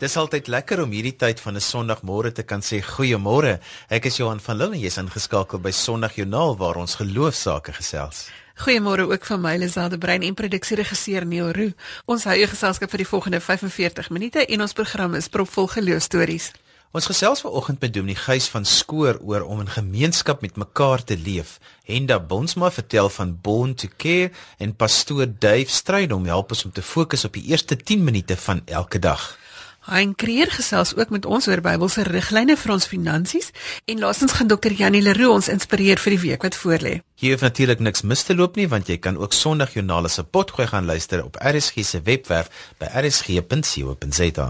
Dis altyd lekker om hierdie tyd van 'n Sondagmôre te kan sê goeiemôre. Ek is Johan van Lille en jy's ingeskakel by Sondagjoernaal waar ons geloofsaake gesels. Goeiemôre ook van my Lisade Brein en produksieregisseur Neil Roo. Ons hou jou geselskap vir die volgende 45 minute en ons program is propvol geloofstories. Ons gesels vanoggend met Dominee Gys van Skoor oor om in gemeenskap met mekaar te leef. Henda Bonsma vertel van Born to Care en pastoor Dave Strydom help ons om te fokus op die eerste 10 minute van elke dag. Hein Kreer gesels ook met ons oor Bybelse riglyne vir ons finansies en laasens gaan Dr. Janie Leroux ons inspireer vir die week wat voorlê. Hier hoef natuurlik niks mis te loop nie want jy kan ook Sondagjoernale se potgooi gaan luister op RSG se webwerf by rsg.co.za.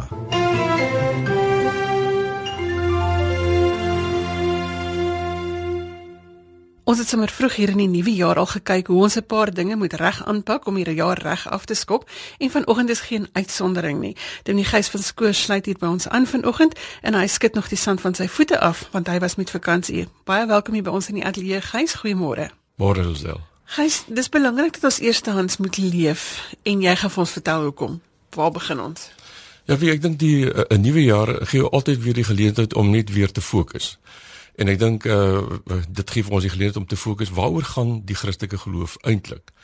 Ons het sommer vroeg hier in die nuwe jaar al gekyk hoe ons 'n paar dinge moet reg aanpak om hierdie jaar reg af te skop en vanoggend is geen uitsondering nie. Dominee Gys van Skoor sluit hier by ons aan vanoggend en hy skud nog die sand van sy voete af want hy was met vakansie. Baie welkom hier by ons in die ateljee Gys. Goeiemôre. Môre Elsel. Gys, dis belangrik dat ons eerstehands moet leef en jy gaan vir ons vertel hoekom. Waar begin ons? Ja, wie ek dink die 'n uh, nuwe jaar gee altyd weer die geleentheid om net weer te fokus. En ek dink uh dit gee vir ons die geleentheid om te fokus waaroor gaan die Christelike geloof eintlik.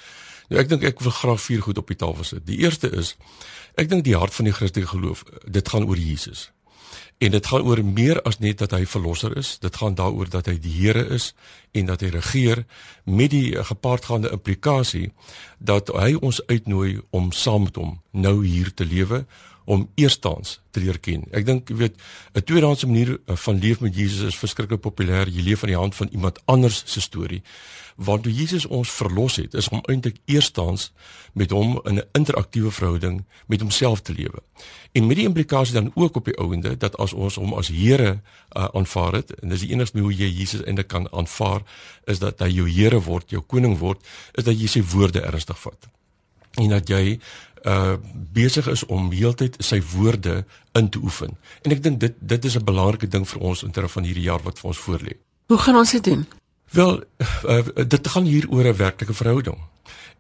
Nou ek dink ek wil graag vier goed op die tafel sit. Die eerste is ek dink die hart van die Christelike geloof, dit gaan oor Jesus. En dit gaan oor meer as net dat hy verlosser is. Dit gaan daaroor dat hy die Here is en dat hy regeer met die gepaardgaande implikasie dat hy ons uitnooi om saam met hom nou hier te lewe om eerstens te leer ken. Ek dink jy weet 'n tweedehandse manier eh, van leef met Jesus is verskriklik populêr. Jy leef aan die hand van iemand anders se storie. Want toe Jesus ons verlos het, is om eintlik eerstens met hom in 'n interaktiewe verhouding met homself te lewe. En met die implikasie dan ook op die ouende dat as ons hom as Here uh, aanvaar het, en dis die enigste hoe jy Jesus eintlik kan aanvaar, is dat hy jou Here word, jou koning word, is dat jy sy woorde ernstig vat en dat jy uh besig is om heeltyd sy woorde in te oefen. En ek dink dit dit is 'n belangrike ding vir ons in terme van hierdie jaar wat vir ons voorlê. Hoe gaan ons dit doen? Wel, uh, dit gaan hier oor 'n werklike verhouding.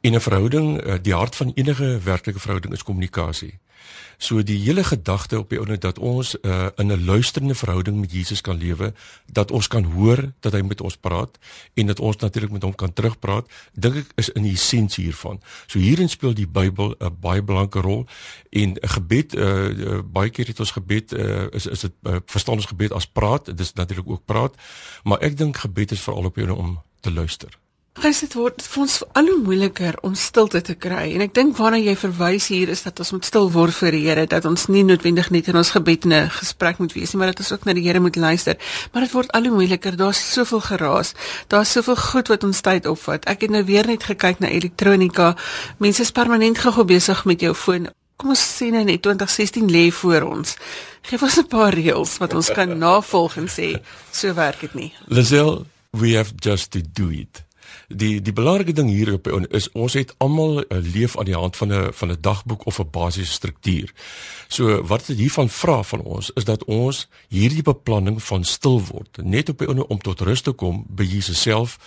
En 'n verhouding, uh, die hart van enige werklike verhouding is kommunikasie. So die hele gedagte op die ouene dat ons uh, in 'n luisterende verhouding met Jesus kan lewe, dat ons kan hoor dat hy met ons praat en dat ons natuurlik met hom kan terugpraat, dink ek is in die essensie hiervan. So hierin speel die Bybel 'n baie belangrike rol en 'n gebed uh, uh, baie keer het ons gebed uh, is is dit uh, verstaan ons gebed as praat, dit is natuurlik ook praat, maar ek dink gebed is veral op jou om te luister. Gys dit word vir ons al hoe moeiliker om stilte te kry. En ek dink waarna jy verwys hier is dat ons moet stil word vir die Here dat ons nie noodwendig net in ons gebed 'n gesprek moet wees nie maar dat ons ook na die Here moet luister. Maar dit word al hoe moeiliker. Daar's soveel geraas. Daar's soveel goed wat ons tyd opvat. Ek het nou weer net gekyk na elektronika. Mense is permanent gou besig met jou foon. Kom ons sien nou net 2016 lê voor ons. Gee ons 'n paar reëls wat ons kan navolg en sê so werk dit nie. Lisel we have just to do it die die belangrike ding hier op is ons het almal 'n uh, leef aan die hand van 'n van 'n dagboek of 'n basiese struktuur. So wat dit hiervan vra van ons is dat ons hierdie beplanning van stil word net op die om tot rus te kom by Jesus self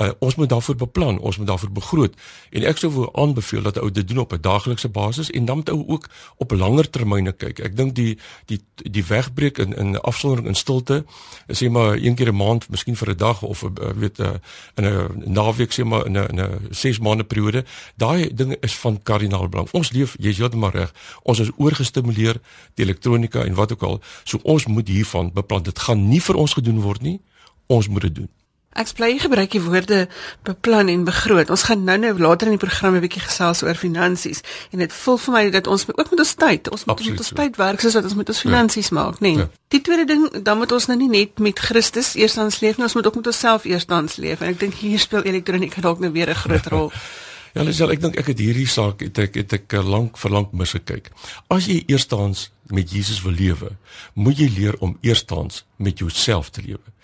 uh, ons moet daarvoor beplan, ons moet daarvoor begroot. En ek sou wou aanbeveel dat ou dit doen op 'n daaglikse basis en dan moet ou ook op langer termyne kyk. Ek dink die die die wegbreek in in afsondering in stilte, sê maar een keer 'n maand, miskien vir 'n dag of uh, weet uh, in 'n naweek sê maar in 'n in 'n 6 maande periode, daai dinge is van kardinaal belang. Ons leef, jy's heeltemal reg. Ons is oorgestimuleer die elektronika en wat ook al. So ons moet hiervan beplan. Dit gaan nie vir ons gedoen word nie. Ons moet dit doen. Ek bly gebruik die woorde beplan en begroot. Ons gaan nou-nou later in die program 'n bietjie gesels oor finansies en dit voel vir my dat ons ook met ons tyd, ons moet met ons tyd werk soos wat ons met ons ja. finansies ja. maak, nê. Nee. Ja. Die tweede ding, dan moet ons nou nie net met Christus eerstens leef nie, ons moet ook met onsself eerstens leef en ek dink hier speel elektroniek dalk nou weer 'n groot rol. ja, Lisel, ek dink ek het hierdie saak het ek het ek eh, lank vir lank misgekyk. As jy eerstens met Jesus wil lewe, moet jy leer om eerstens met jouself te lewe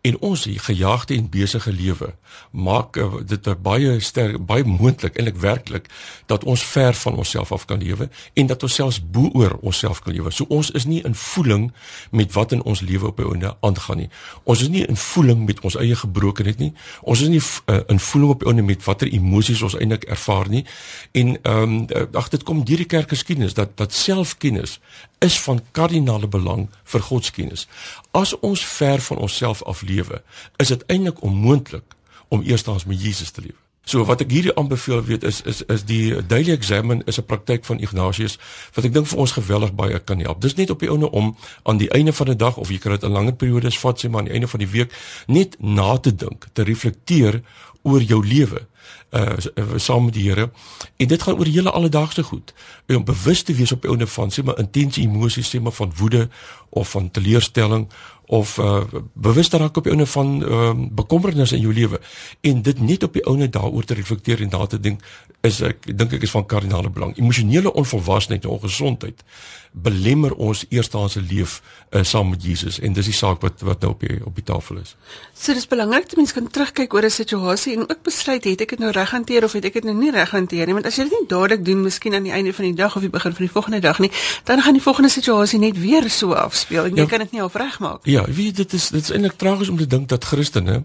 en ons gejaagde en besige lewe maak uh, dit baie sterk baie moontlik eintlik werklik dat ons ver van onsself af kan lewe en dat ons selfs bo oor onsself kan lewe. So ons is nie in voeling met wat in ons lewe op die einde aangaan nie. Ons is nie in voeling met ons eie gebrokenheid nie. Ons is nie uh, in voeling op die einde met watter emosies ons eintlik ervaar nie. En ehm um, ag dit kom deur die kerkgeskiedenis dat dat selfkennis is van kardinale belang vir godskennis. As ons ver van onsself af lewe, is dit eintlik onmoontlik om eerstens met Jesus te lewe. So wat ek hierdie aanbeveel weet is is is die daily examine is 'n praktyk van Ignatius wat ek dink vir ons geweldig baie kan help. Dis net op die ouene om aan die einde van 'n dag of jy kan dit 'n langer periode vat sê maar aan die einde van die week net na te dink, te reflekteer oor jou lewe uh saam met die Here. En dit gaan oor hele alledaagse goed. Om bewus te wees op jou sê maar intense emosies sê maar van woede of van teleurstelling of uh bewus raak op jou eie van ehm uh, bekommernis in jou lewe en dit net op die ouene daaroor te reflekteer en daar te dink is ek dink ek is van kardinale belang. Emosionele onvolwassenheid en ongesondheid belemmer ons eerstehandse leef uh, saam met Jesus en dis die saak wat wat nou op die op die tafel is. So dis belangrik dat mense kan terugkyk oor 'n situasie en ook besluit het ek dit nou reg hanteer of het ek dit nou nie reg hanteer nie want as jy dit nie dadelik doen miskien aan die einde van die dag of die begin van die volgende dag nie dan gaan die volgende situasie net weer so afspeel en jy ja, kan dit nie afregmaak. Ja, weet dit is dit is eintlik tragies om te dink dat Christene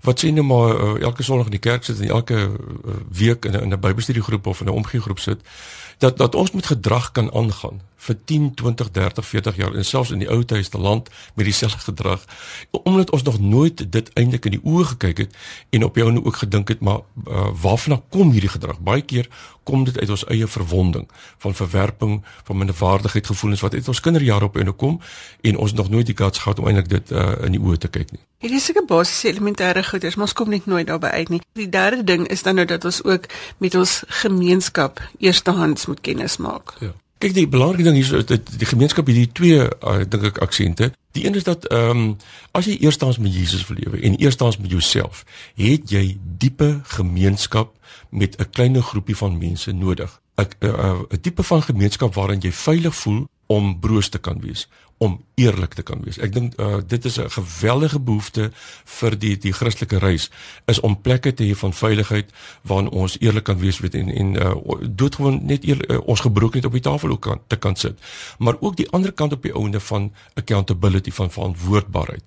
wat sê nou maar uh, elke Sondag in die kerk sit en elke uh, week in 'n in 'n Bybelstudiegroep of in 'n omgeengroep sit dat dat ons met gedrag kan aangaan vir 10, 20, 30, 40 jaar en selfs in die Ou Testament met dieselfde gedrag. Omdat ons nog nooit dit eintlik in die oë gekyk het en op jou nou ook gedink het maar uh, waarvan kom hierdie gedrag? Baie keer kom dit uit ons eie verwonding van verwerping van minderwaardigheid gevoelens wat uit ons kinderjare op ene kom en ons nog nooit die kans gehad om eintlik dit uh, in die oë te kyk nie. Hierdie is seker basiese elementêre goeders maar ons kom net nooit daarby uit nie. Die derde ding is dan nou dat ons ook met ons gemeenskap eerstehands moet kennis maak. Ja Kyk die belangrike ding hier is dat die gemeenskap hierdie twee uh, dink ek aksente. Die een is dat ehm um, as jy eerstens met Jesus wil lewe en eerstens met jouself, het jy diepe gemeenskap met 'n klein groepie van mense nodig. 'n 'n tipe van gemeenskap waarin jy veilig voel om broos te kan wees, om eerlik te kan wees. Ek dink uh, dit is 'n geweldige behoefte vir die die Christelike reis is om plekke te hê van veiligheid waarin ons eerlik kan wees weet en en uh, doodgewoon net eer, uh, ons gebroken net op die tafel ook kan te kan sit. Maar ook die ander kant op die ouende van accountability van verantwoordbaarheid.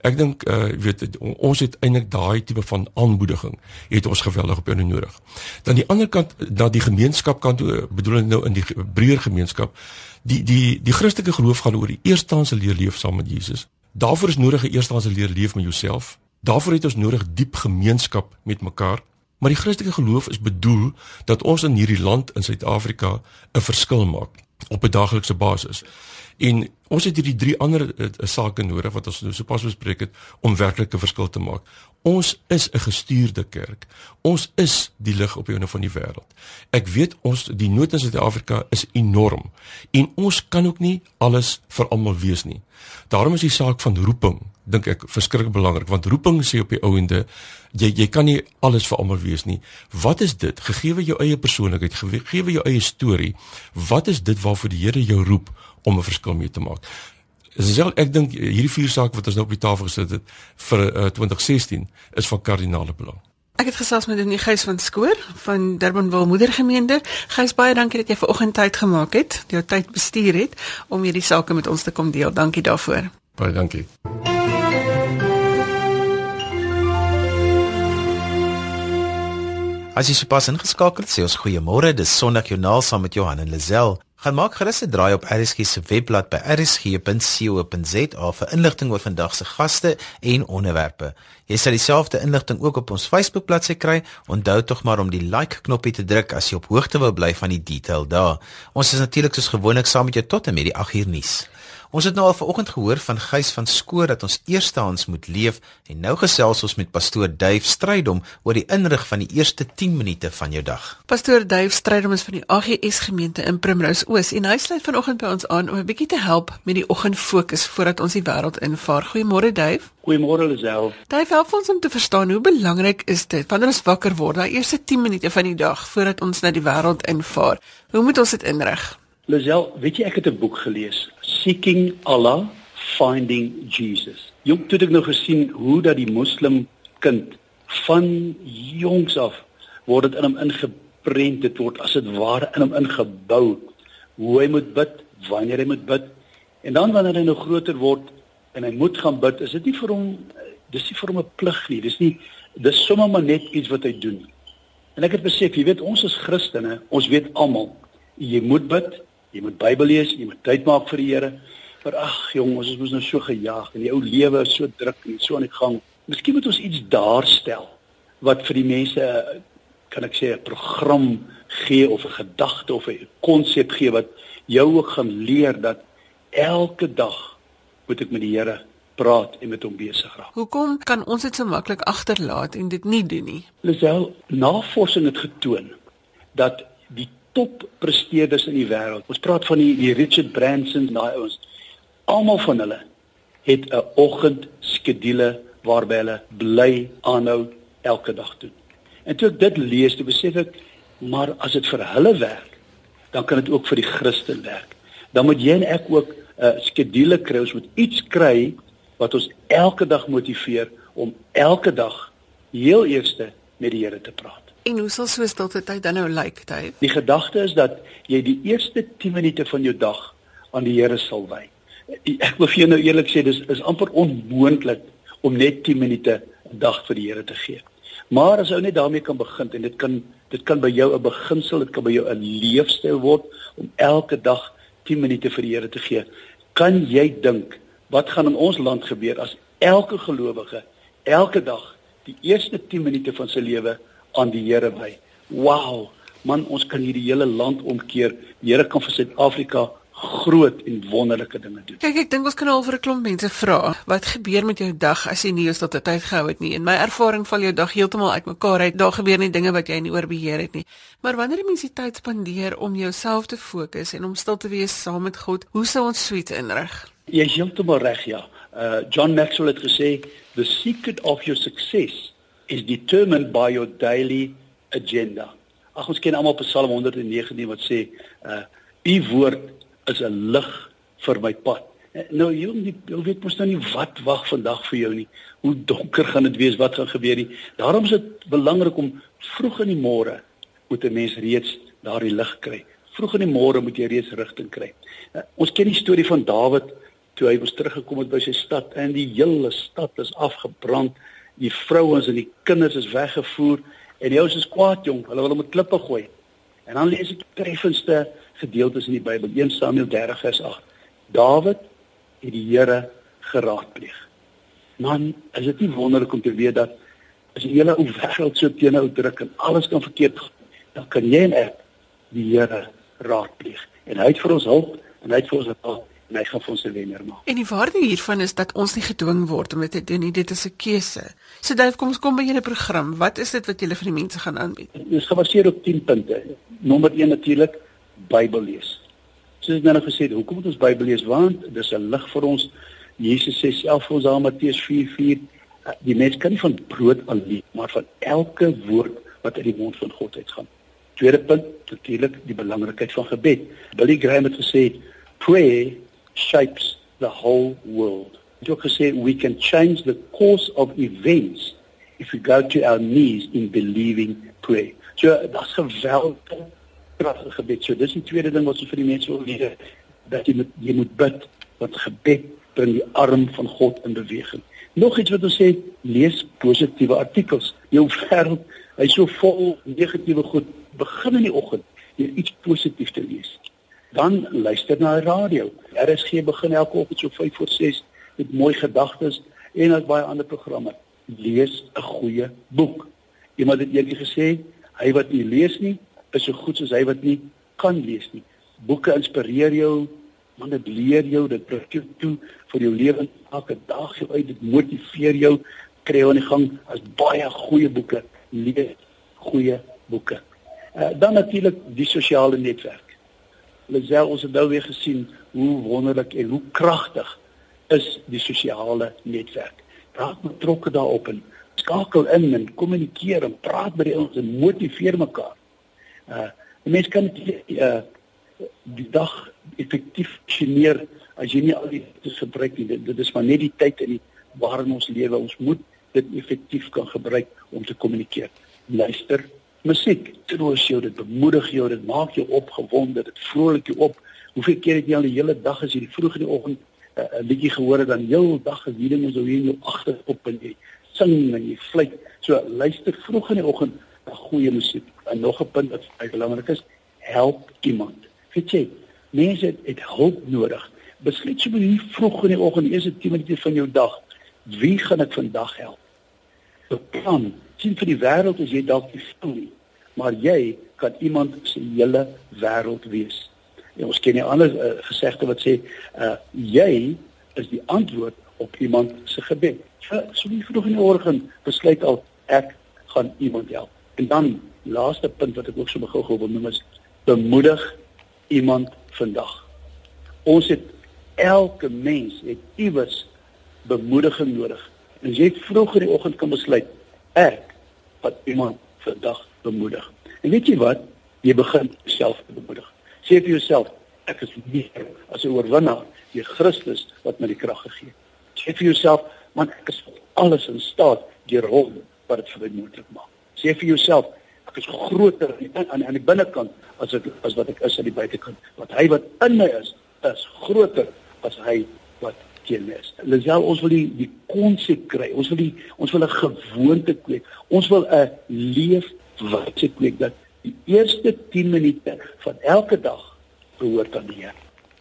Ek dink uh, weet ons het eintlik daai tipe van aanmoediging het ons geweldig op jou nodig. Dan die ander kant dat die gemeenskap kan bedoel nou in die breër gemeenskap die die die Christelike geloof gaan oor die eerstehandse leer leef saam met Jesus. Daarvoor is nodig 'n eerstehandse leer leef met jouself. Daarvoor het ons nodig diep gemeenskap met mekaar. Maar die Christelike geloof is bedoel dat ons in hierdie land in Suid-Afrika 'n verskil maak op 'n daaglikse basis. En ons het hierdie drie ander uh, sake nodig wat ons nou sopas bespreek het om werklik 'n verskil te maak. Ons is 'n gestuurde kerk. Ons is die lig op die einde van die wêreld. Ek weet ons die nood in Suid-Afrika is enorm en ons kan ook nie alles vir almal wees nie. Daarom is die saak van roeping dink ek verskriklik belangrik want roeping sê op die ouende jy jy kan nie alles vir almal wees nie. Wat is dit? Gegeewe jou eie persoonlikheid, gegeewe jou eie storie, wat is dit waarvoor die Here jou roep om 'n verskil mee te maak? Sel ek dink hierdie vier sake wat ons nou op die tafel gesit het vir uh, eh, 2016 is van kardinale belang. Ek het gesels met die Gys van Skoor van Durbanville Moedergemeente. Gys baie dankie dat jy ver oggend tyd gemaak het, jou tyd bestuur het om hierdie sake met ons te kom deel. Dankie daarvoor. Baie dankie. As jy sopas ingeskakel het, sê ons goeiemôre. Dis Sondag Joernaal saam met Johan en Lazel. Gaan maak gerus 'n draai op RSG se webblad by rsg.co.za vir inligting oor vandag se gaste en onderwerpe. Jy sal dieselfde inligting ook op ons Facebook bladsy kry. Onthou tog maar om die like knoppie te druk as jy op hoogte wil bly van die detail daar. Ons is natuurlik soos gewoonlik saam met jou tot en met die 8 uur nuus. Ons het nou al vanoggend gehoor van Gys van Skoor dat ons eerstehands moet leef en nou gesels ons met pastoor Duif Strydom oor die inrig van die eerste 10 minute van jou dag. Pastoor Duif Strydom is van die AGS gemeente in Primrose Oos en hy sluit vanoggend by ons aan om 'n bietjie te help met die oggendfokus voordat ons die wêreld invaar. Goeiemôre Duif. Goeiemôre Lisel. Duif help ons om te verstaan hoe belangrik is dit wanneer ons wakker word, daai eerste 10 minute van die dag voordat ons na die wêreld invaar. Hoe moet ons dit inrig? Lisel, weet jy ek het 'n boek gelees, Seeking Allah, Finding Jesus. Jong toe het ek nou gesien hoe dat die moslim kind van jongs af word dit in hom ingeprent, dit word as dit ware in hom ingebou hoe hy moet bid, wanneer hy moet bid. En dan wanneer hy nou groter word en hy moet gaan bid, is dit nie vir hom dis nie vir hom 'n plig nie. Dis nie dis sommer maar net iets wat hy doen. En ek het besef, jy weet ons is Christene, ons weet almal jy moet bid, Jy moet Bybel lees, jy moet tyd maak vir die Here. Maar ag jong, ons is mos nou so gejaag en die ou lewe is so druk en so aan die gang. Miskien moet ons iets daarstel wat vir die mense kan ek sê 'n program gee of 'n gedagte of 'n konsep gee wat jou ook gaan leer dat elke dag moet ek met die Here praat en met hom besig raak. Hoekom kan ons dit so maklik agterlaat en dit nie doen nie? Lisel, navorsing het getoon dat die toppresteerders in die wêreld. Ons praat van die, die Richard Branson, daai ouens. Almal van hulle het 'n oggendskedule waarby hulle bly aanhou elke dag doen. En toe ek dit lees, toe besef ek, maar as dit vir hulle werk, dan kan dit ook vir die Christen werk. Dan moet jy en ek ook 'n uh, skedule kry, ons moet iets kry wat ons elke dag motiveer om elke dag heel eerste met die Here te praat. En hoe sal so stilte tyd dan nou lyk, Dave? Die gedagte is dat jy die eerste 10 minute van jou dag aan die Here sal wy. Ek wil vir jou nou eerlik sê dis is amper onmoontlik om net 10 minute 'n dag vir die Here te gee. Maar as ou net daarmee kan begin en dit kan dit kan by jou 'n beginsel, dit kan by jou 'n leefstyl word om elke dag 10 minute vir die Here te gee. Kan jy dink wat gaan in ons land gebeur as elke gelowige elke dag die eerste 10 minute van sy lewe aan die Here by. Wow, man, ons kan hierdie hele land omkeer. Die Here kan vir Suid-Afrika groot en wonderlike dinge doen. Kyk, ek dink ons kan al vir 'n klomp mense vra, wat gebeur met jou dag as jy nie eens tot tyd gehou het nie? In my ervaring val jou dag heeltemal uitmekaar uit. Daar gebeur nie dinge wat jy nie oor beheer het nie. Maar wanneer jy mens die tyd spandeer om jouself te fokus en om stil te wees saam met God, hoe sou ons suite inrig? Jy is heeltemal reg, ja. Uh John Maxwell het gesê, "The secret of your success is determined by your daily agenda. Ag ons ken almal Psalm 119 wat sê uh u woord is 'n lig vir my pad. Eh, nou jy weet mos nou nie wat wag vandag vir jou nie. Hoe donker gaan dit wees? Wat gaan gebeur nie? Daarom is dit belangrik om vroeg in die môre moet 'n mens reeds daardie lig kry. Vroeg in die môre moet jy reeds rigting kry. Uh, ons ken die storie van Dawid toe hy was teruggekom het by sy stad en die hele stad is afgebrand die vrouens en die kinders is weggevoer en die ouens is kwaad jong, hulle wil hom met klippe gooi. En dan lees ek treffendste gedeeltes in die Bybel, 1 Samuel 30 vers 8. Dawid het die Here geraadpleeg. Man, is dit nie wonderlik om te weet dat as die hele ou wêreld so teenoor druk en alles kan verkeerd gaan, dan kan jy en ek die Here raadpleeg. En hy het vir ons hulp en hy het vir ons hulp en hy gaan vir ons 'n wenner maak. En die waarde hiervan is dat ons nie gedwing word om dit te doen nie, dit is 'n keuse. So Dave, kom ons kom by julle program. Wat is dit wat julle vir die mense gaan aanbied? Dit is gebaseer op 10 punte. Nommer 1 natuurlik Bybel lees. Soos ek nou gesê het, hoekom moet ons Bybel lees? Want dis 'n lig vir ons. Jesus sê self vir ons daar Matteus 4:4, die mens kan nie van brood alleen, maar van elke woord wat uit die mond van God uitgaan. Tweede punt, natuurlik die belangrikheid van gebed. Billy Graham het gesê, pray shapes the whole world. Het gesê we can change the course of events if we go to our knees in believing prayer. So dat's geweldig kragtige gebed. So dis die tweede ding wat ons vir die mense wil leer dat jy moet jy moet bid want gebed bring die arm van God in beweging. Nog iets wat ons sê, lees positiewe artikels. Jou wêreld, hy's so vol negatiewe goed. Begin in die oggend deur iets positief te lees dan luister na die radio. RSG begin elke oggend so 5 voor 6 met mooi gedagtes en as baie ander programme. Lees 'n goeie boek. Iemand het eendag gesê, hy wat nie lees nie, is so goed soos hy wat nie kan lees nie. Boeke inspireer jou, man dit leer jou, dit bring jou toe vir jou lewe elke dag jou uit, dit motiveer jou kry aan die gang as baie goeie boeke, lees goeie boeke. Uh, dan natuurlik die sosiale netwerk. Lisel ons het nou weer gesien hoe wonderlik en hoe kragtig is die sosiale netwerk. Raak betrokke daarop en skakel in en kommunikeer en praat met die ouens en motiveer mekaar. Uh mense kan dit uh die dag effektief geneer as jy nie al die dit gebruik nie. Dit, dit is maar net die tyd in die waarin ons lewe. Ons moet dit effektief kan gebruik om te kommunikeer. Luister Musiek troos jou, dit bemoedig jou, dit maak jou opgewonde, dit vrolik jou op. Hoeveel keer het jy al die hele dag as jy vroeg in die oggend 'n uh, liedjie gehoor het dan heel dag as moet so hier in jou agterop en jy sing en jy fluit. So luister vroeg in die oggend na goeie musiek. En nog 'n punt wat baie belangrik is, help iemand. Weet jy, Mense het, het hulp nodig. Besluit so hier vroeg in die oggend, die eerste 10 minute van jou dag, wie gaan ek vandag help? Beplan, sien vir die wêreld as jy dalk nie voel nie, maar jy kan iemand se hele wêreld wees. En ons ken 'n ander uh, gesegde wat sê, uh jy is die antwoord op iemand se gebed. So, so wie vroeg in die oggend besluit al ek gaan iemand help. En dan laaste punt wat ek ook so gou-gou wil noem is bemoedig iemand vandag. Ons het elke mens het iewers bemoediging nodig. En as jy vroeg in die oggend kan besluit ek wat iemand vandag bemoedig. En weet jy wat? Jy begin self bemoedig. Sê vir jouself ek is meer as 'n oorwinnaar deur Christus wat my die krag gegee het. Sê vir jouself man ek is alles in staat deur hom wat dit vir my moontlik maak. Sê vir jouself ek is groter aan aan die binnekant as ek as wat ek is aan die buitekant. Wat hy wat in my is, is groter as hy wat teen is. Lisel, ons wil die die konsep kry. Ons wil die ons wil 'n gewoonte kweek. Ons wil 'n leefwyse kweek dat die eerste 10 minute van elke dag behoort aan die Here.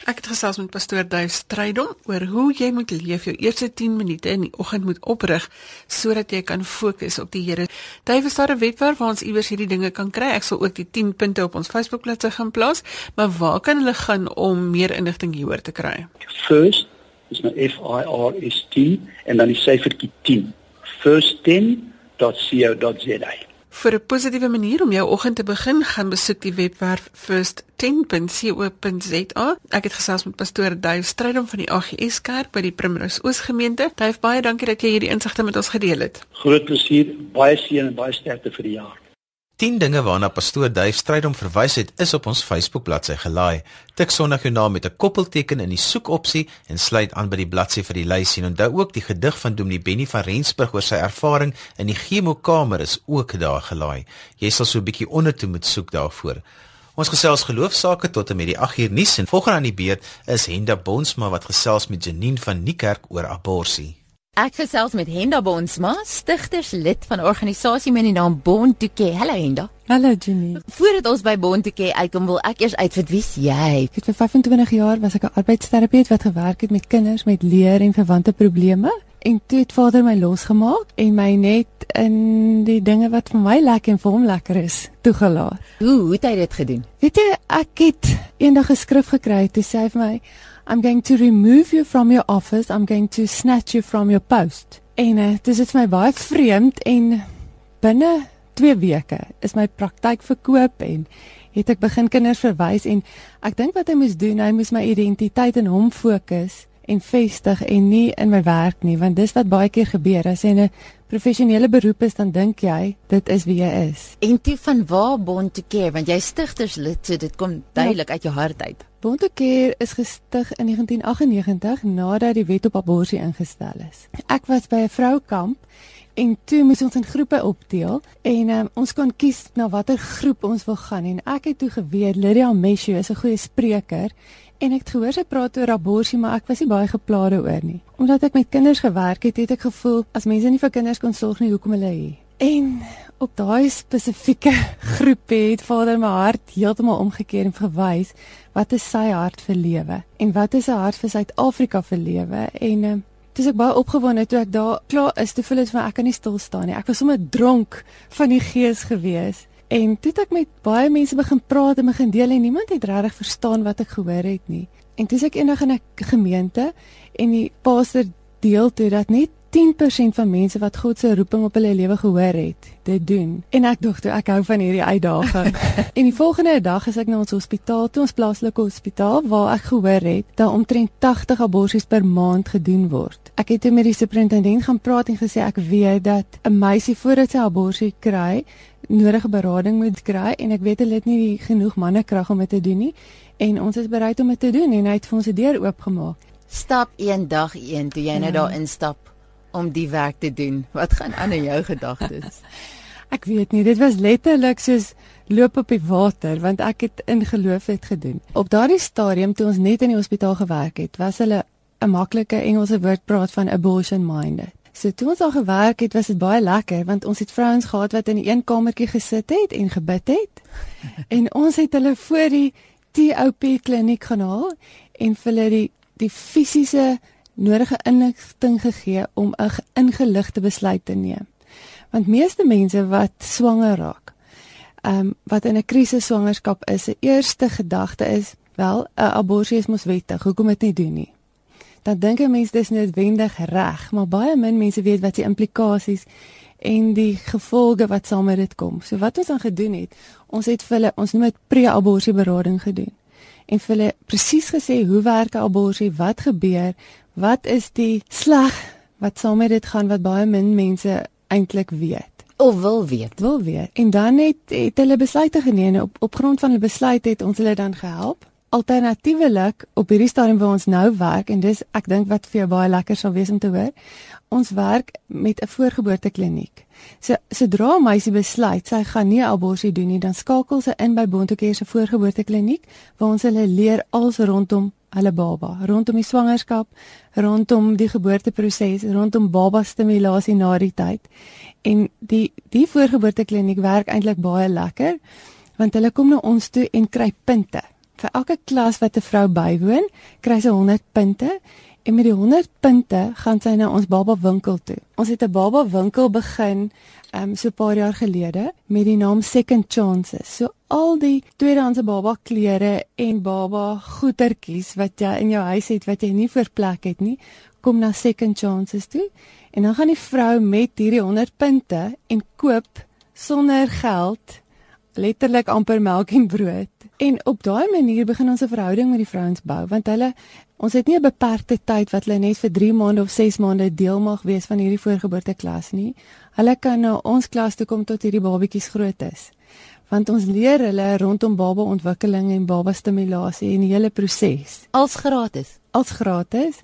Ek het gesels met pastoor Duif Strydom oor hoe jy moet leef jou eerste 10 minute in die oggend moet oprig sodat jy kan fokus op die Here. Duif is daar 'n webwerf waar ons iewers hierdie dinge kan kry. Ek sal ook die 10 punte op ons Facebookbladsy gaan plaas, maar waar kan hulle gaan om meer inligting hieroor te kry? First is my F I R S T en dan die syfertjie 10. first10.co.za. Vir 'n positiewe manier om jou oggend te begin, gaan besoek die webwerf first10.co.za. Ek het gesels met pastoor Duif Strydom van die AGS Kerk by die Primrose Oos gemeente. Duif, baie dankie dat jy hierdie insigte met ons gedeel het. Groot plesier, baie seën en baie sterkte vir die jaar. 10 dinge waarna pastoor Duif Strydom verwys het, is op ons Facebook bladsy gelaai. Tik Sondag jou naam met 'n koppelteken in die soekopsie en sluit aan by die bladsy vir die lys en onthou ook die gedig van Dominee Benny van Rensburg oor sy ervaring in die chemokamer is ook daar gelaai. Jy sal so 'n bietjie ondertoe moet soek daarvoor. Ons gesels geloofsaake tot en met die 8 uur nuus en volgende aan die beurt is Henda Bonsma wat gesels met Janine van Niekerk oor abortus. Ek gesels met Henda Bonsma, stigterslid van 'n organisasie met die naam Bond to Care. Hallo Henda. Hallo Jenny. Voordat ons by Bond to Care uitkom, wil ek eers uitvind wie's jy? Ek het vir 25 jaar was ek 'n arbeidsterapeut wat gewerk het met kinders met leer en verwante probleme. En toe het Vader my losgemaak en my net in die dinge wat vir my lekker en vir hom lekker is, toegelaat. Hoe hoe het hy dit gedoen? Weet jy, ek het eendag 'n skrif gekry toe sê hy vir my I'm going to remove you from your office. I'm going to snatch you from your post. En uh, dis dit vir my baie vreemd en binne 2 weke is my praktyk verkoop en het ek begin kinders verwys en ek dink wat hy moes doen, hy moes my identiteit in hom fokus en vestig en nie in my werk nie, want dis wat baie keer gebeur as jy 'n professionele beroep is, dan dink jy dit is wie jy is. En toe van waar Bond to Care, want jy stigterslid, so dit kom duidelik ja. uit jou hart uit. Care is gestig in 1998 nadat die wet op abortus ingestel is. Ek was by 'n vroukamp en toe moes ons in groepe opdeel en um, ons kon kies na watter groep ons wil gaan en ek het toe geweet Lydia Meshu is 'n goeie spreker En ek het gehoor sy praat oor abortus, maar ek was nie baie geplaade oor nie. Omdat ek met kinders gewerk het, het ek gevoel as mense nie vir kinders kon sorg nie, hoekom hulle hier? En op daai spesifieke groep het Vader my hart heeltemal omgekeer en verwys wat is sy hart vir lewe en wat is sy hart vir Suid-Afrika vir lewe en um, Dis ek baie opgewonde toe ek daar klaar is te voel het van ek kan nie stil staan nie. Ek was sommer dronk van die gees gewees. En toe het ek met baie mense begin praat en begin deel en niemand het regtig verstaan wat ek gehoor het nie. En toe ek eendag in 'n gemeente en die pastor deel toe dat net 10% van mense wat God se roeping op hulle lewe gehoor het, dit doen. En ek dink toe ek hou van hierdie uitdaging. en die volgende dag is ek na ons hospitaal, toe ons plaaslike hospitaal waar ek gehoor het dat omtrent 80 aborsies per maand gedoen word. Ek het met die superintendent gaan praat en gesê ek weet dat 'n meisie voordat sy abortus kry, nodige berading moet kry en ek weet hulle het nie genoeg mannekrag om dit te doen nie en ons is bereid om dit te doen en hy het vir ons 'n deur oopgemaak. Stap een dag een toe jy ja. nou daar instap om die werk te doen. Wat gaan aan in jou gedagtes? ek weet nie, dit was letterlik soos loop op die water want ek het in geloof het gedoen. Op daardie stadium toe ons net in die hospitaal gewerk het, was hulle 'n maklike Engelse woord praat van abortion minded. So toe ons al gewerk het, was dit baie lekker want ons het vrouens gehad wat in 'n een kamertjie gesit het en gebid het. en ons het hulle voor die TOP kliniek gaan haal en vir hulle die die fisiese nodige inligting gegee om 'n ingeligte besluit te neem. Want meeste mense wat swanger raak, ehm um, wat in 'n krisis swangerskap is, se eerste gedagte is, wel, 'n abortus is mos wettig, hoekom dit nie doen nie. Dan dink 'n mens dis noodwendig reg, maar baie min mense weet wat die implikasies en die gevolge wat saam met dit kom. So wat ons dan gedoen het, ons het vir hulle ons noem dit pre-abortus berading gedoen en vir hulle presies gesê hoe werk 'n abortus, wat gebeur, wat is die sleg wat saam met dit gaan wat baie min mense eintlik weet of wil weet. Wil weet. En dan het het hulle besluite geneem op op grond van hulle besluit het ons hulle dan gehelp. Alternatiefelik op hierdie stadium waar ons nou werk en dis ek dink wat vir jou baie lekker sal wees om te hoor. Ons werk met 'n voorgeboortekliniek. So sodra 'n meisie besluit sy gaan nie abortus doen nie, dan skakel sy in by Bontokeer se voorgeboortekliniek waar ons hulle leer alles rondom hulle baba, rondom die swangerskap, rondom die geboorteproses, rondom baba stimulasie na die tyd. En die die voorgeboortekliniek werk eintlik baie lekker want hulle kom na ons toe en kry punte. Vir elke klas wat 'n vrou bywoon, kry sy 100 punte en met die 100 punte gaan sy na ons baba winkel toe. Ons het 'n baba winkel begin um so 'n paar jaar gelede met die naam Second Chances. So al die tweedehandse baba klere en baba goedertjies wat jy in jou huis het wat jy nie vir plek het nie, kom na Second Chances toe. En dan gaan die vrou met hierdie 100 punte en koop sonder geld letterlik amper melk en brood. En op daai manier begin ons 'n verhouding met die vrouens bou want hulle Ons het nie 'n beperkte tyd wat hulle net vir 3 maande of 6 maande deel mag wees van hierdie voorgeboorteklas nie. Hulle kan na ons klas toe kom tot hierdie babatjies groot is. Want ons leer hulle rondom baba ontwikkeling en baba stimulasie en die hele proses. Als gratis. Als gratis.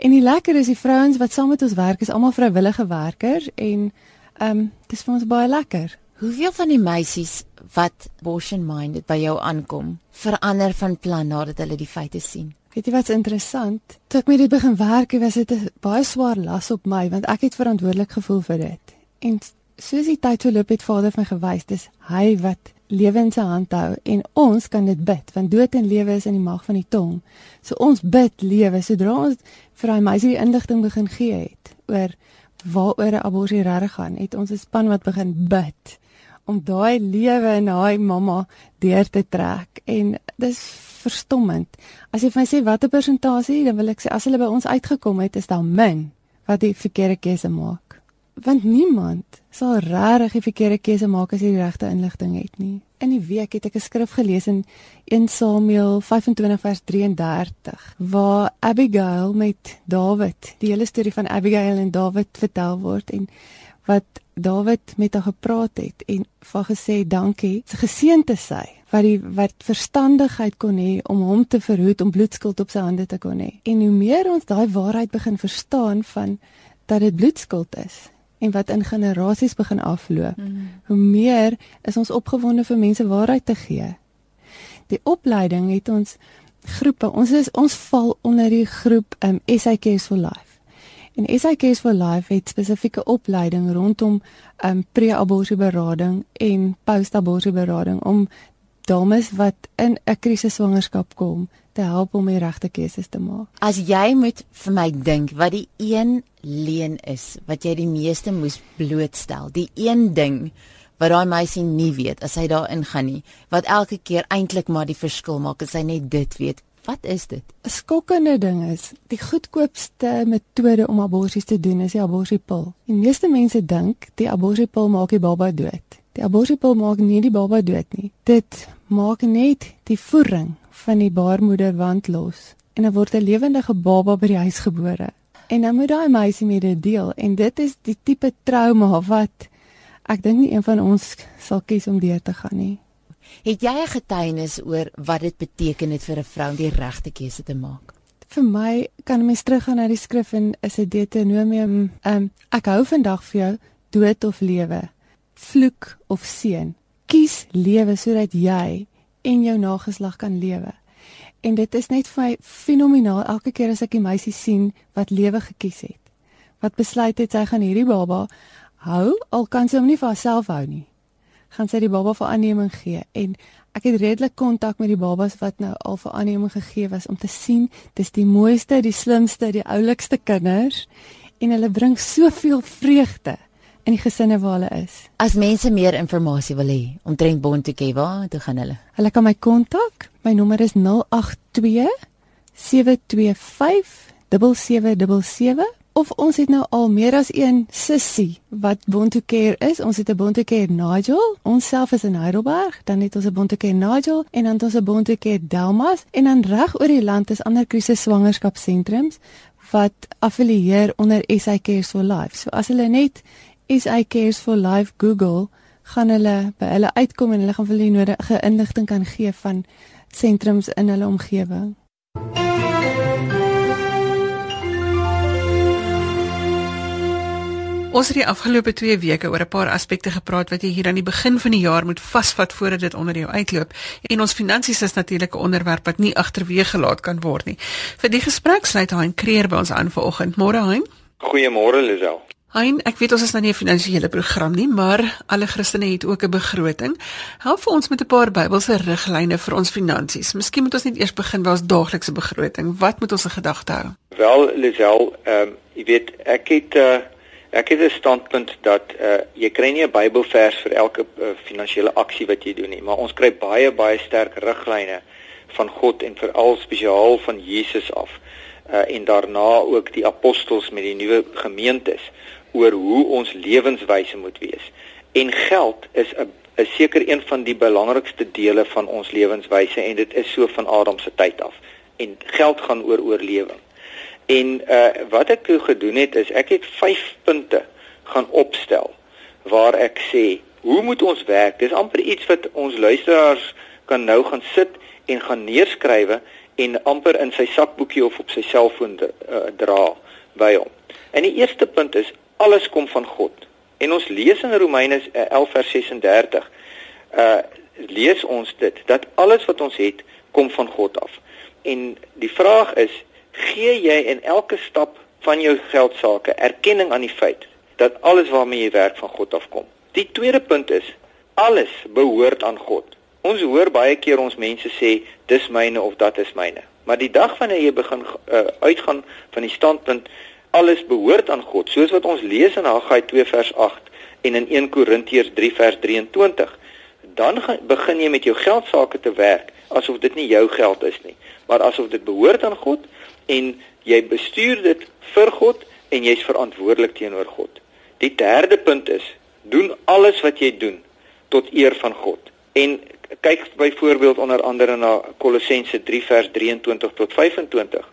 En die lekker is die vrouens wat saam met ons werk is almal vrywillige werkers en ehm um, dis vir ons baie lekker. Hoeveel van die meisies wat abortion minded by jou aankom, verander van plan nadat hulle die feite sien? Weet jy wat's interessant? Toe ek met dit begin werk, was dit 'n baie swaar las op my want ek het verantwoordelik gevoel vir dit. En soos die tyd toe loop het Vader my gewys, dis hy wat lewe in sy hand hou en ons kan dit bid want dood en lewe is in die mag van die tong. So ons bid lewe sodra ons vir daai meisie die inligting begin gee het oor waaroor 'n abortus reg gaan, het ons 'n span wat begin bid om daai lewe in daai mamma deur te trek en dis verstommend. As jy vir my sê watter persentasie, dan wil ek sê as hulle by ons uitgekom het, is daar min wat die verkeerde keuse maak. Want niemand sal regtig die verkeerde keuse maak as jy die regte inligting het nie. In die week het ek 'n skrif gelees in 1 Samuel 25 vers 33 waar Abigail met Dawid, die hele storie van Abigail en Dawid vertel word en wat Dawid met haar gepraat het en vir gesê dankie, geseënd te sy wat die wat verstandigheid kon hê om hom te verhoed om bloedskuld op sy hande te kon hê. En hoe meer ons daai waarheid begin verstaan van dat dit bloedskuld is en wat in generasies begin afloop, mm. hoe meer is ons opgewonde vir mense waarheid te gee. Die opleiding het ons groepe, ons is ons val onder die groep um SIKs for life. En SIKs for life het spesifieke opleiding rondom um pre-abortus berading en post-abortus berading om dames wat in 'n krisis swangerskap kom te help om die regte keuses te maak. As jy moet vir my dink wat die een leen is wat jy die meeste moes blootstel, die een ding wat daai meisie nie weet as hy daarin gaan nie, wat elke keer eintlik maar die verskil maak as hy net dit weet. Wat is dit? 'n Skokkende ding is, die goedkoopste metode om abortus te doen is die abortuspil. Die meeste mense dink die abortuspil maak die baba dood. Die abortuspil maak nie die baba dood nie. Dit maak net die voering van die baarmoederwand los en dan word 'n lewendige baba by die huis gebore. En dan moet daai meisie met dit deel en dit is die tipe trauma wat ek dink nie een van ons sal kies om deur te gaan nie. Het jy 'n getuienis oor wat dit beteken het vir 'n vrou om die regte keuse te maak? Vir my kan mens teruggaan na die skrif in is dit Deuteronomium, um, ek hou vandag vir jou dood of lewe vloek of seën. Kies lewe sodat jy en jou nageslag kan lewe. En dit is net vir my fenomenaal elke keer as ek 'n meisie sien wat lewe gekies het. Wat besluit het sy gaan hierdie baba hou al kan sy hom nie vir haarself hou nie. gaan sy die baba vir aanneming gee en ek het redelik kontak met die babas wat nou al vir aanneming gegee was om te sien dis die mooiste, die slimste, die oulikste kinders en hulle bring soveel vreugde in die gesinne waar hulle is. As mense meer inligting wil hê omtrent Bontuke, waar toe gaan hulle? Hulle kan my kontak. My nommer is 082 725 7777 of ons het nou al meer as een sussie wat Bontuke is. Ons het 'n Bontuke Nigel. Ons self is in Heidelberg, dan het ons 'n Bontuke Nigel en dan het ons 'n Bontuke Delmas en dan reg oor die land is ander krisis swangerskapsentrums wat affilieer onder SA Cares for Life. So as hulle net SA Cares for Life Google, gaan hulle by hulle uitkom en hulle gaan vir hulle nodige inligting kan gee van sentrums in hulle omgewing. Ons het die afgelope 2 weke oor 'n paar aspekte gepraat wat jy hier aan die begin van die jaar moet vasvat voordat dit onder jou uitloop. En ons finansies is natuurlik 'n onderwerp wat nie agterweeg gelaat kan word nie. Vir die gesprek sluit Hein Kreer by ons aan vanoggend. Môre Hein. Goeiemôre Lisel. Hein, ek weet ons is nou nie 'n finansiële program nie, maar alle Christene het ook 'n begroting. Help vir ons met 'n paar Bybelse riglyne vir ons finansies. Miskien moet ons net eers begin by ons daaglikse begroting. Wat moet ons in gedagte hou? Wel Lisel, ehm um, jy weet ek het uh Ek het 'n standpunt dat uh jy kry nie 'n Bybelvers vir elke uh, finansiële aksie wat jy doen nie, maar ons kry baie baie sterk riglyne van God en veral spesiaal van Jesus af. Uh en daarna ook die apostels met die nuwe gemeentes oor hoe ons lewenswyse moet wees. En geld is 'n 'n seker een van die belangrikste dele van ons lewenswyse en dit is so van Adam se tyd af. En geld gaan oor oorlewing. En uh wat ek toe gedoen het is ek het 5 punte gaan opstel waar ek sê, hoe moet ons werk? Dis amper iets wat ons luisteraars kan nou gaan sit en gaan neerskrywe en amper in sy sakboekie of op sy selfoon uh, dra by hom. En die eerste punt is alles kom van God. En ons lees in Romeine 11 vers 36 uh lees ons dit dat alles wat ons het kom van God af. En die vraag is gee jy in elke stap van jou geldsaake erkenning aan die feit dat alles waarmee jy werk van God afkom. Die tweede punt is alles behoort aan God. Ons hoor baie keer ons mense sê dis myne of dat is myne. Maar die dag wanneer jy begin uh, uitgaan van die standpunt alles behoort aan God, soos wat ons lees in Haggai 2 vers 8 en in 1 Korintiërs 3 vers 23, dan begin jy met jou geldsaake te werk asof dit nie jou geld is nie, maar asof dit behoort aan God en jy bestuur dit vir God en jy's verantwoordelik teenoor God. Die derde punt is doen alles wat jy doen tot eer van God. En kyk byvoorbeeld onder andere na Kolossense 3 vers 23 tot 25.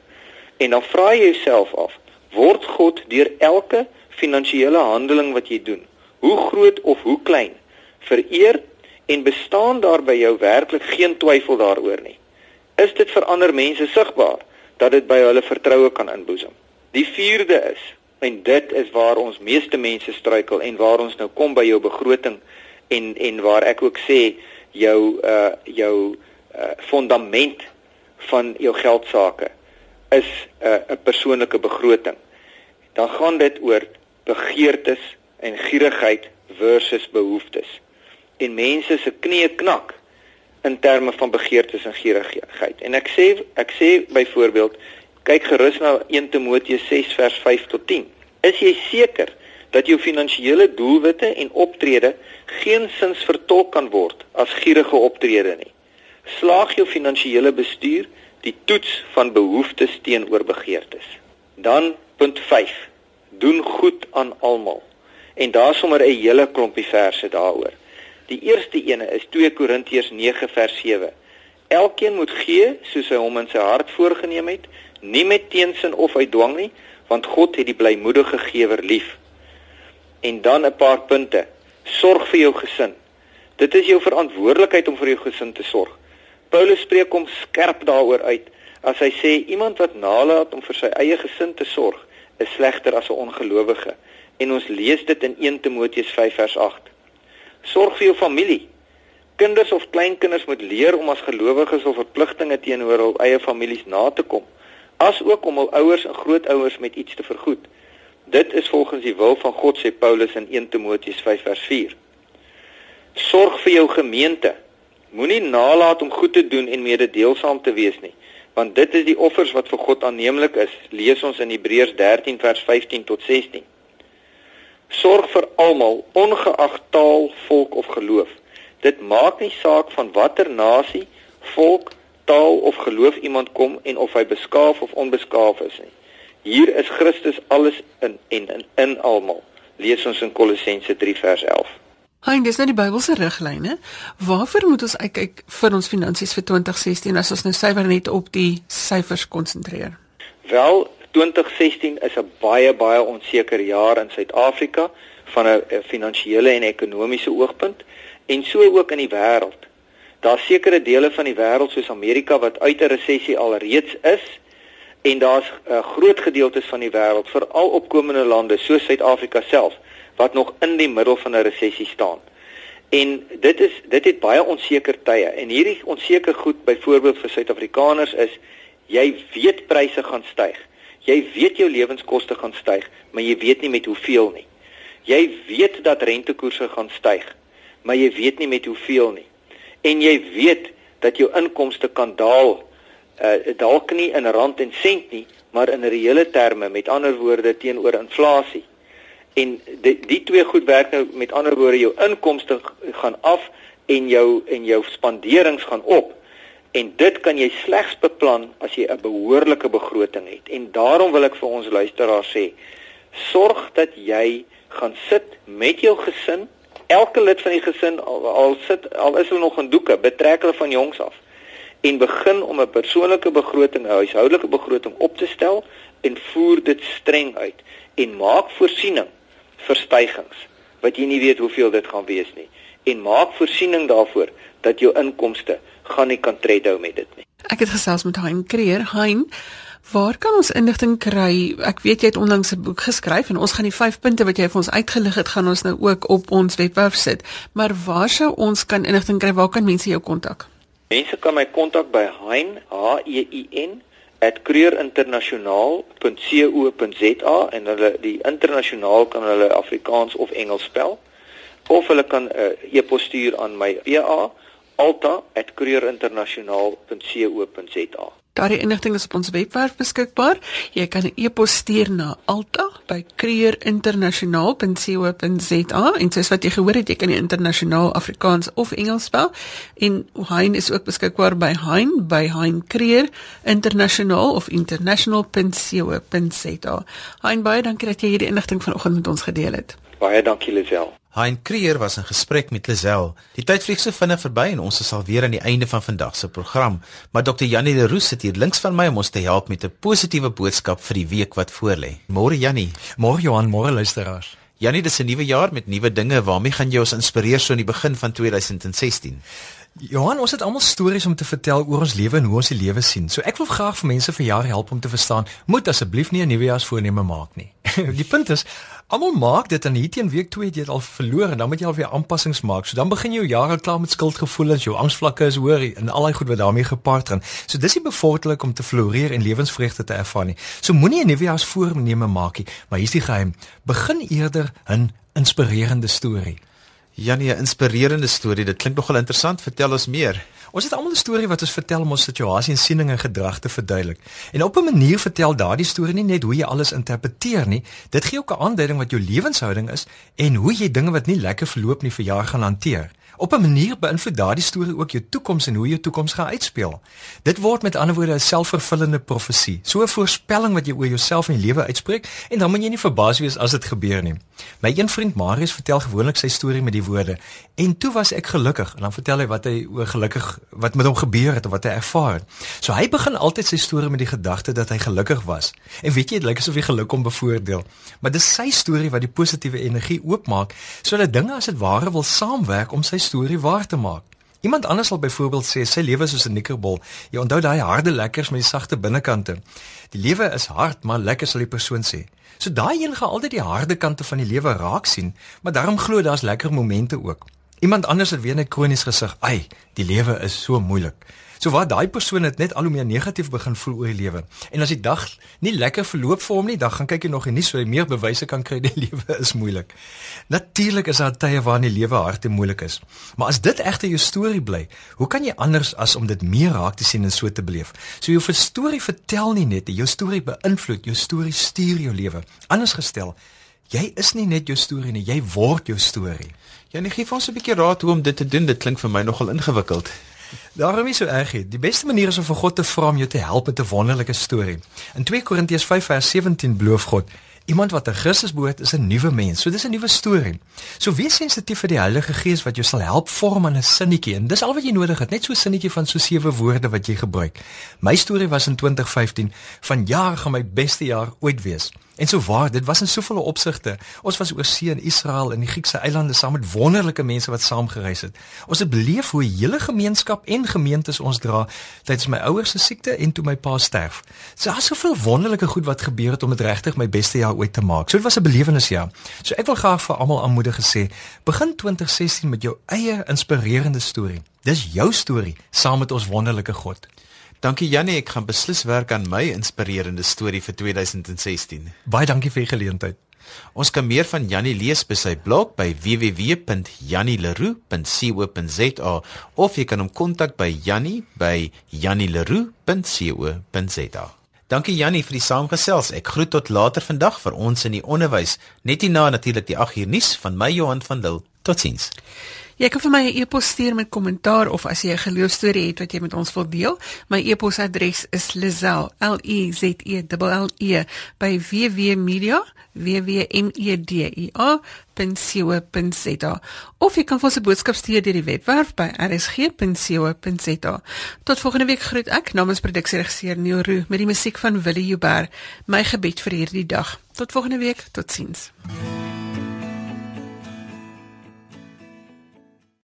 En dan vra jy jouself af, word God deur elke finansiële handeling wat jy doen, hoe groot of hoe klein, vereer en bestaan daar by jou werklik geen twyfel daaroor nie? Is dit vir ander mense sigbaar? dat dit by hulle vertroue kan inboesem. Die vierde is en dit is waar ons meeste mense struikel en waar ons nou kom by jou begroting en en waar ek ook sê jou uh jou uh fondament van jou geldsaake is 'n uh, 'n persoonlike begroting. Dan gaan dit oor begeertes en gierigheid versus behoeftes. En mense se knieë knak in terme van begeertes en gierigheid. En ek sê ek sê byvoorbeeld kyk gerus na 1 Timoteus 6 vers 5 tot 10. Is jy seker dat jou finansiële doelwitte en optrede geensins vertolk kan word as gierige optrede nie? Slaag jou finansiële bestuur die toets van behoeftes teenoor begeertes. Dan punt 5. Doen goed aan almal. En daar sommer 'n hele klompie verse daaroor. Die eerste ene is 2 Korintiërs 9 vers 7. Elkeen moet gee soos hy hom in sy hart voorgenem het, nie met teensin of uit dwang nie, want God het die blymoedige gewer lief. En dan 'n paar punte. Sorg vir jou gesin. Dit is jou verantwoordelikheid om vir jou gesin te sorg. Paulus spreek hom skerp daaroor uit as hy sê iemand wat nalat om vir sy eie gesin te sorg, is slegter as 'n ongelowige. En ons lees dit in 1 Timoteus 5 vers 8. Sorg vir jou familie. Kinders of kleinkinders moet leer om as gelowiges of verpligtinge teenoor hul eie families na te kom, asook om hul ouers en grootouers met iets te vergoed. Dit is volgens die wil van God sê Paulus in 1 Timoteus 5 vers 4. Sorg vir jou gemeente. Moenie nalat om goed te doen en mededeelsaam te wees nie, want dit is die offers wat vir God aanneemlik is. Lees ons in Hebreërs 13 vers 15 tot 16. Sorg vir almal, ongeag taal, volk of geloof. Dit maak nie saak van watter nasie, volk, taal of geloof iemand kom en of hy beskaaf of onbeskaaf is nie. Hier is Christus alles in en in, in almal. Lees ons in Kolossense 3 vers 11. Hein, dis nou die Bybelse riglyne. Waarvoor moet ons kyk vir ons finansies vir 2016 as ons nou suiwer net op die syfers konsentreer? Wel, 2016 is 'n baie baie onseker jaar in Suid-Afrika van 'n finansiële en ekonomiese oogpunt en so ook in die wêreld. Daar's sekere dele van die wêreld soos Amerika wat uit 'n resessie alreeds is en daar's uh, groot gedeeltes van die wêreld, veral opkomende lande soos Suid-Afrika self wat nog in die middel van 'n resessie staan. En dit is dit het baie onseker tye en hierdie onseker goed byvoorbeeld vir Suid-Afrikaners is jy weet pryse gaan styg. Jy weet jou lewenskoste gaan styg, maar jy weet nie met hoeveel nie. Jy weet dat rentekoerse gaan styg, maar jy weet nie met hoeveel nie. En jy weet dat jou inkomste kan daal, uh dalk nie in rand en sent nie, maar in reële terme, met ander woorde teenoor inflasie. En die, die twee goed werk nou met ander woorde jou inkomste gaan af en jou en jou spanderings gaan op. En dit kan jy slegs beplan as jy 'n behoorlike begroting het. En daarom wil ek vir ons luisteraars sê, sorg dat jy gaan sit met jou gesin, elke lid van die gesin al, al sit al is hulle nog in doeke, betrek hulle van jongs af en begin om 'n persoonlike begroting, 'n huishoudelike begroting op te stel en voer dit streng uit en maak voorsiening vir stygings wat jy nie weet hoeveel dit gaan wees nie en maak voorsiening daarvoor dat jou inkomste gaan nie kan tred hou met dit nie. Ek het gesels met Hein Kreer. Hein, waar kan ons inligting kry? Ek weet jy het onlangs 'n boek geskryf en ons gaan die 5 punte wat jy vir ons uitgelig het, gaan ons nou ook op ons webwerf sit. Maar waar sou ons kan inligting kry? Waar kan mense jou kontak? Mense kan my kontak by Hein H E I N @creerinternasionaal.co.za en hulle die internasionaal kan hulle Afrikaans of Engels spel. Of hulle kan 'n uh, e-pos stuur aan my PA alta@courierinternasionaal.co.za. Daardie inligting is op ons webwerf beskikbaar. Jy kan 'n e-pos stuur na alta@courierinternasionaal.co.za en soos wat jy gehoor het, jy kan die internasionaal Afrikaans of Engels spel. En Hein is ook beskikbaar by Hein by Hein Creer Internasionaal of international.co.za. Hein, baie dankie dat jy hierdie inligting vanoggend met ons gedeel het. Baie dankie Lisel. Hein Creer was in gesprek met Lisel. Die tyd vlieg so vinnig verby en ons is al weer aan die einde van vandag se program. Maar Dr. Janie Leroux sit hier links van my om ons te help met 'n positiewe boodskap vir die week wat voorlê. Môre Janie. Môre Johan, môre luisteraars. Janie, dis 'n nuwe jaar met nuwe dinge. Waarmee gaan jy ons inspireer so in die begin van 2016? Johan, ons het almal stories om te vertel oor ons lewe en hoe ons die lewe sien. So ek wil graag vir mense vir jaar help om te verstaan, moet asseblief nie 'n nuwejaarsvoorneme maak nie. die punt is, Almal maak dit aan hierdie week 2 het jy al verloor en dan moet jy alweer aanpassings maak. So dan begin jou jare klaar met skuldgevoelens, jou angsvlakke is hoër en al daai goed wat daarmee gepaard gaan. So dis nie bevorderlik om te floreer en lewensvreugde te ervaar nie. So moenie 'n nuwejaarsvoorneme maak nie, maar hier's die geheim. Begin eerder 'n inspirerende storie. Janie, 'n inspirerende storie. Dit klink nogal interessant. Vertel ons meer. Ons het almal 'n storie wat ons vertel om ons situasie en siening en gedrag te verduidelik. En op 'n manier vertel daardie storie nie net hoe jy alles interpreteer nie, dit gee ook 'n aanduiding wat jou lewenshouding is en hoe jy dinge wat nie lekker verloop nie vir jaar gaan hanteer. Op 'n manier beïnvloed daardie storie ook jou toekoms en hoe jou toekoms gaan uitspeel. Dit word met ander woorde 'n selfvervullende profesie, so 'n voorspelling wat jy oor jouself en lewe uitspreek en dan moet jy nie verbaas wees as dit gebeur nie. My een vriend Marius vertel gewoonlik sy storie met die woorde: "En toe was ek gelukkig." En dan vertel hy wat hy oor gelukkig wat met hom gebeur het of wat hy ervaar het. So hy begin altyd sy storie met die gedagte dat hy gelukkig was. En weet jy, dit lyk asof hy geluk hom bevoordeel. Maar dis sy storie wat die positiewe energie oopmaak sodat dinge as dit ware wil saamwerk om sy storie waar te maak. Iemand anders sal byvoorbeeld sê sy lewe is soos 'n nikkerbol. Jy onthou daai harde lekkers met die sagte binnekante. Die lewe is hard, maar lekker sal die persoon sê. So daai een gaan altyd die harde kante van die lewe raak sien, maar daarom glo daar's lekker momente ook. Iemand anders het weer net kronies gesig, "Ai, die lewe is so moeilik." So wat daai persoon het net al hoe meer negatief begin voel oor die lewe. En as die dag nie lekker verloop vir hom nie, dan gaan kyk jy nog en nie so hy meer bewyse kan kry die lewe is moeilik. Natuurlik is daar tye waarin die lewe hard en moeilik is. Maar as dit egter jou storie bly, hoe kan jy anders as om dit meer raak te sien en so te beleef? So jou storie vertel nie net, jou storie beïnvloed, jou storie stuur jou lewe. Anders gestel, jy is nie net jou storie nie, jy word jou storie. Ja, nee, gee vir ons 'n bietjie raad hoe om dit te doen. Dit klink vir my nogal ingewikkeld. Daarom is so erg. Die beste manier is om vir God te vra om jou te help met 'n wonderlike storie. In 2 Korintiërs 5:17 beloof God Iemand wat 'n Christus behoort is 'n nuwe mens. So dis 'n nuwe storie. So wees sensitief vir die Heilige Gees wat jou sal help vorm aan 'n sinnetjie. En dis al wat jy nodig het, net so 'n sinnetjie van so sewe woorde wat jy gebruik. My storie was in 2015. Vanjaar gaan my beste jaar ooit wees. En so waar, dit was in soveel opsigte. Ons was oor see in Israel en die Griekse eilande saam met wonderlike mense wat saam gereis het. Ons het beleef hoe 'n hele gemeenskap en gemeentes ons dra tydens my ouers se siekte en toe my pa sterf. So daar's soveel wonderlike goed wat gebeur het om dit regtig my beste jaar ooit te maak. So dit was 'n belewenisjaar. So ek wil graag vir almal aanmoedig gesê, begin 2016 met jou eie inspirerende storie. Dis jou storie saam met ons wonderlike God. Dankie Jannie, ek gaan beslis werk aan my inspirerende storie vir 2016. Baie dankie vir die geleentheid. Ons kan meer van Jannie lees by sy blog by www.jannieleroux.co.za of jy kan hom kontak by Jannie by jannieleroux.co.za. Dankie Jannie vir die saamgesels. Ek groet tot later vandag vir ons in die onderwys. Net hierna natuurlik die 8 uur nuus van my Johan van Lille. Totsiens. Jy kan vir my 'n e-pos stuur met kommentaar of as jy 'n geloostorie het wat jy met ons wil deel. My e-posadres is lizel l e z e l e by www.media www.media.co.za of jy kan vir ons 'n boodskap stuur deur die webwerf by rsg.co.za. Tot volgende week groet ek namens produksieregisseur Neil Roo met die musiek van Willie Joubert. My gebed vir hierdie dag. Tot volgende week. Totsiens. Mm.